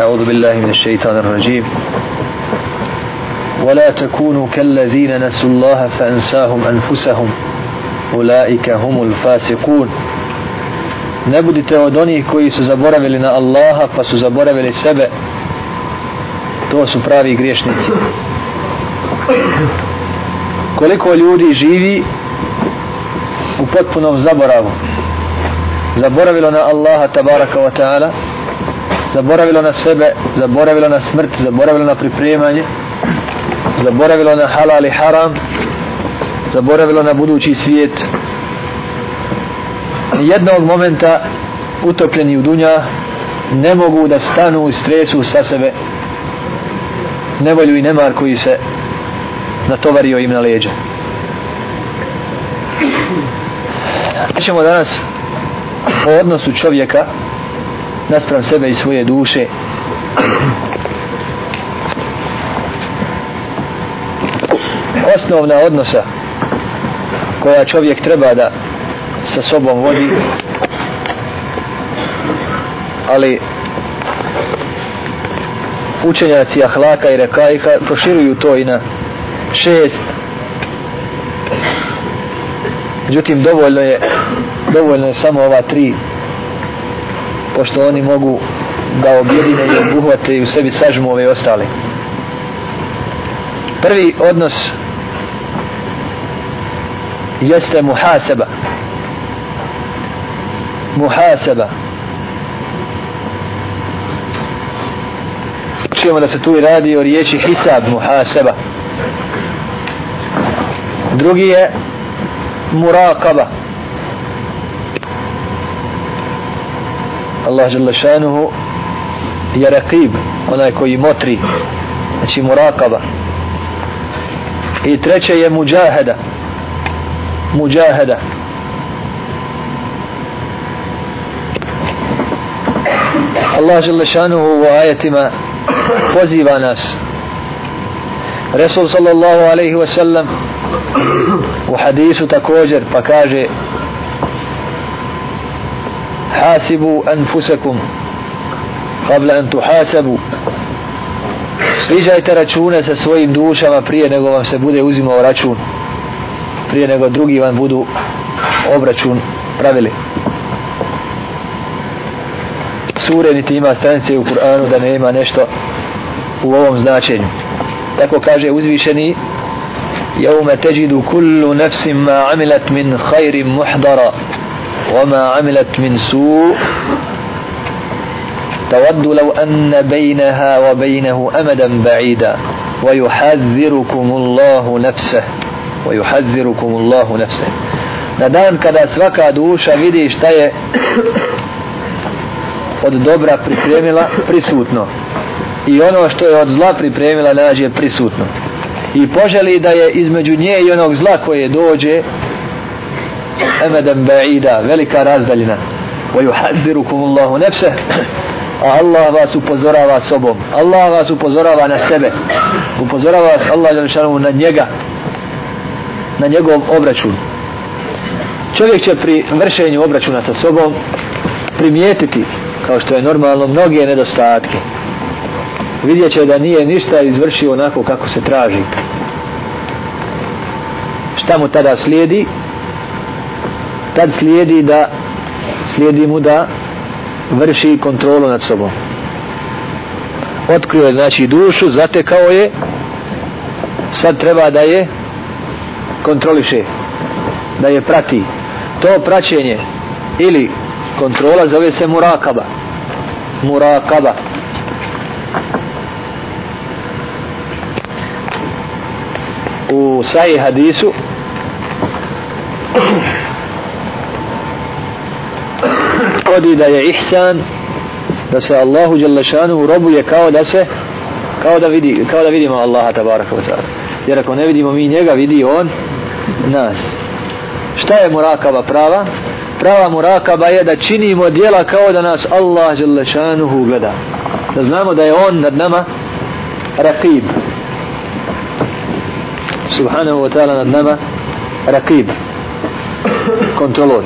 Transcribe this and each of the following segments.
أعوذ بالله من الشيطان الرجيم ولا تكونوا كالذين نسوا الله فأنساهم أنفسهم أولئك هم الفاسقون نبدت ودوني كوي سزبورة لنا الله فسزبورة لسبع to su pravi griješnici. Koliko ljudi živi u potpunom zaboravu. Zaboravilo na Allaha tabaraka wa ta'ala zaboravilo na sebe zaboravilo na smrt zaboravilo na pripremanje zaboravilo na halal i haram zaboravilo na budući svijet. Jednog momenta utopljeni u dunja ne mogu da stanu i stresu sa sebe. Nevolju i nemar koji se natovario im na leđa ćemo danas o odnosu čovjeka naspram sebe i svoje duše. Osnovna odnosa koja čovjek treba da sa sobom vodi ali učenjaci ahlaka i rekajka proširuju to i na šest. Međutim dovoljno je dovoljno je samo ova tri pošto oni mogu da objedine i obuhvate i u sebi sažmu ove ostale. Prvi odnos jeste muhaseba muhaseba čujemo da se tu radi o riječi hisab muhaseba drugi je murakaba Allah žele šanuhu je rakib onaj koji motri znači murakaba. I treće je muđaheda muđaheda Allah žele šanuhu u ajetima poziva nas. Resul sallallahu alaihi wasallam u hadisu također pa kaže hasibu anfusakum qabla an tuhasabu. Sviđajte račune sa svojim dušama prije nego vam se bude uzimao račun. Prije nego drugi vam budu obračun pravili. Sure niti ima stranice u Kur'anu da nema nešto u ovom značenju. Tako kaže uzvišeni jaume teđidu kullu nefsim ma amilat min hajrim muhdara. وما عملت من سوء تود لو أن بينها وبينه أمدا بعيدا ويحذركم الله نفسه ويحذركم الله نفسه na dan kada svaka duša vidi šta je od dobra pripremila prisutno i ono što je od zla pripremila nađe prisutno i poželi da je između nje i onog zla koje dođe emedan ba'ida velika razdaljina. wa yuhadirukum Allahu nefse a Allah vas upozorava sobom. Allah vas upozorava na sebe. Upozorava vas Allah na njega. Na njegov obračun. Čovjek će pri vršenju obračuna sa sobom primijetiti kao što je normalno mnoge nedostatke. Vidjet će da nije ništa izvršio onako kako se traži. Šta mu tada slijedi? Tad slijedi da slijedi mu da vrši kontrolu nad sobom. Otkrio je znači dušu zatekao je sad treba da je kontroliše da je prati. To praćenje ili kontrola zove se murakaba. Murakaba. U sahih hadisu odi da je ihsan da se Allahu Đelešanu robuje kao da se kao da vidi kao da vidimo Allaha tabaraka wa ta'ala. Jer ako ne vidimo mi njega vidi on nas. Šta je murakaba prava? Prava murakaba je da činimo dijela kao da nas Allah Đalešanu gleda. Da znamo da je on nad nama rakib subhanahu wa ta'ala nad nama rakib kontrolor.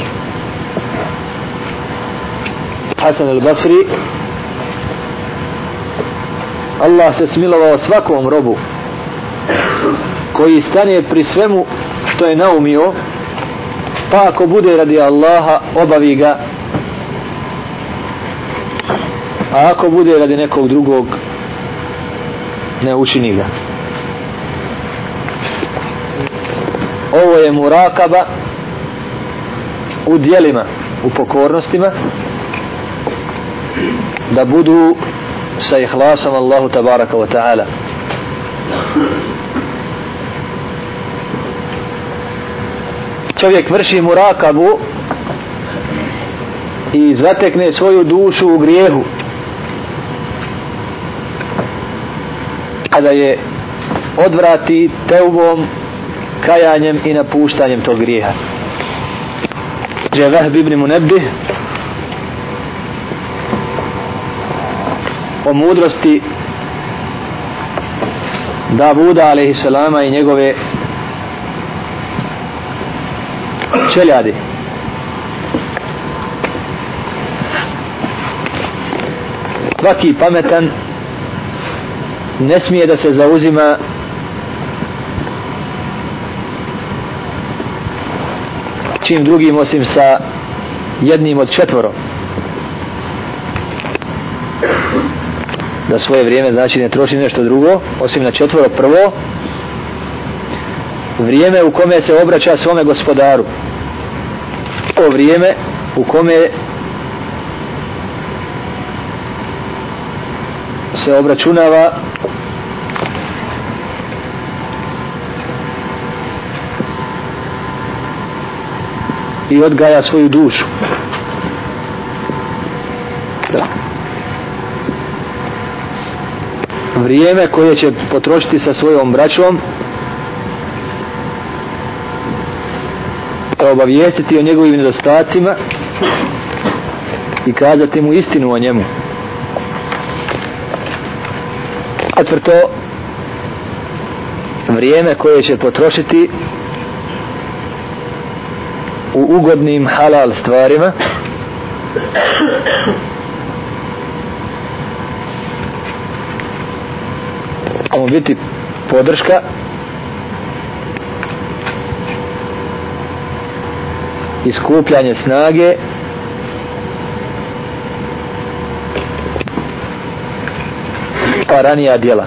Hasan al-Basri. Allah se smilovao svakom robu koji stane pri svemu što je naumio pa ako bude radi Allaha obavi ga. A ako bude radi nekog drugog ne učini ga. Ovo je murakaba u dijelima u pokornostima da budu sa ihlasom Allahu tabaraka wa ta'ala. Čovjek vrši murakabu i zatekne svoju dušu u grijehu. Kada je odvrati teubom kajanjem i napuštanjem tog grijeha. Dževeh ibn Munebbi o mudrosti Davuda a.s. i njegove čeljadi svaki pametan ne smije da se zauzima čim drugim osim sa jednim od četvoro da svoje vrijeme znači ne troši nešto drugo osim na četvoro prvo vrijeme u kome se obraća svome gospodaru to vrijeme u kome se obračunava i odgaja svoju dušu da. Vrijeme koje će potrošiti sa svojom braćom obavijestiti o njegovim nedostacima i kazati mu istinu o njemu. Četvrto vrijeme koje će potrošiti u ugodnim halal stvarima a biti podrška iskupljanje snage pa ranija djela.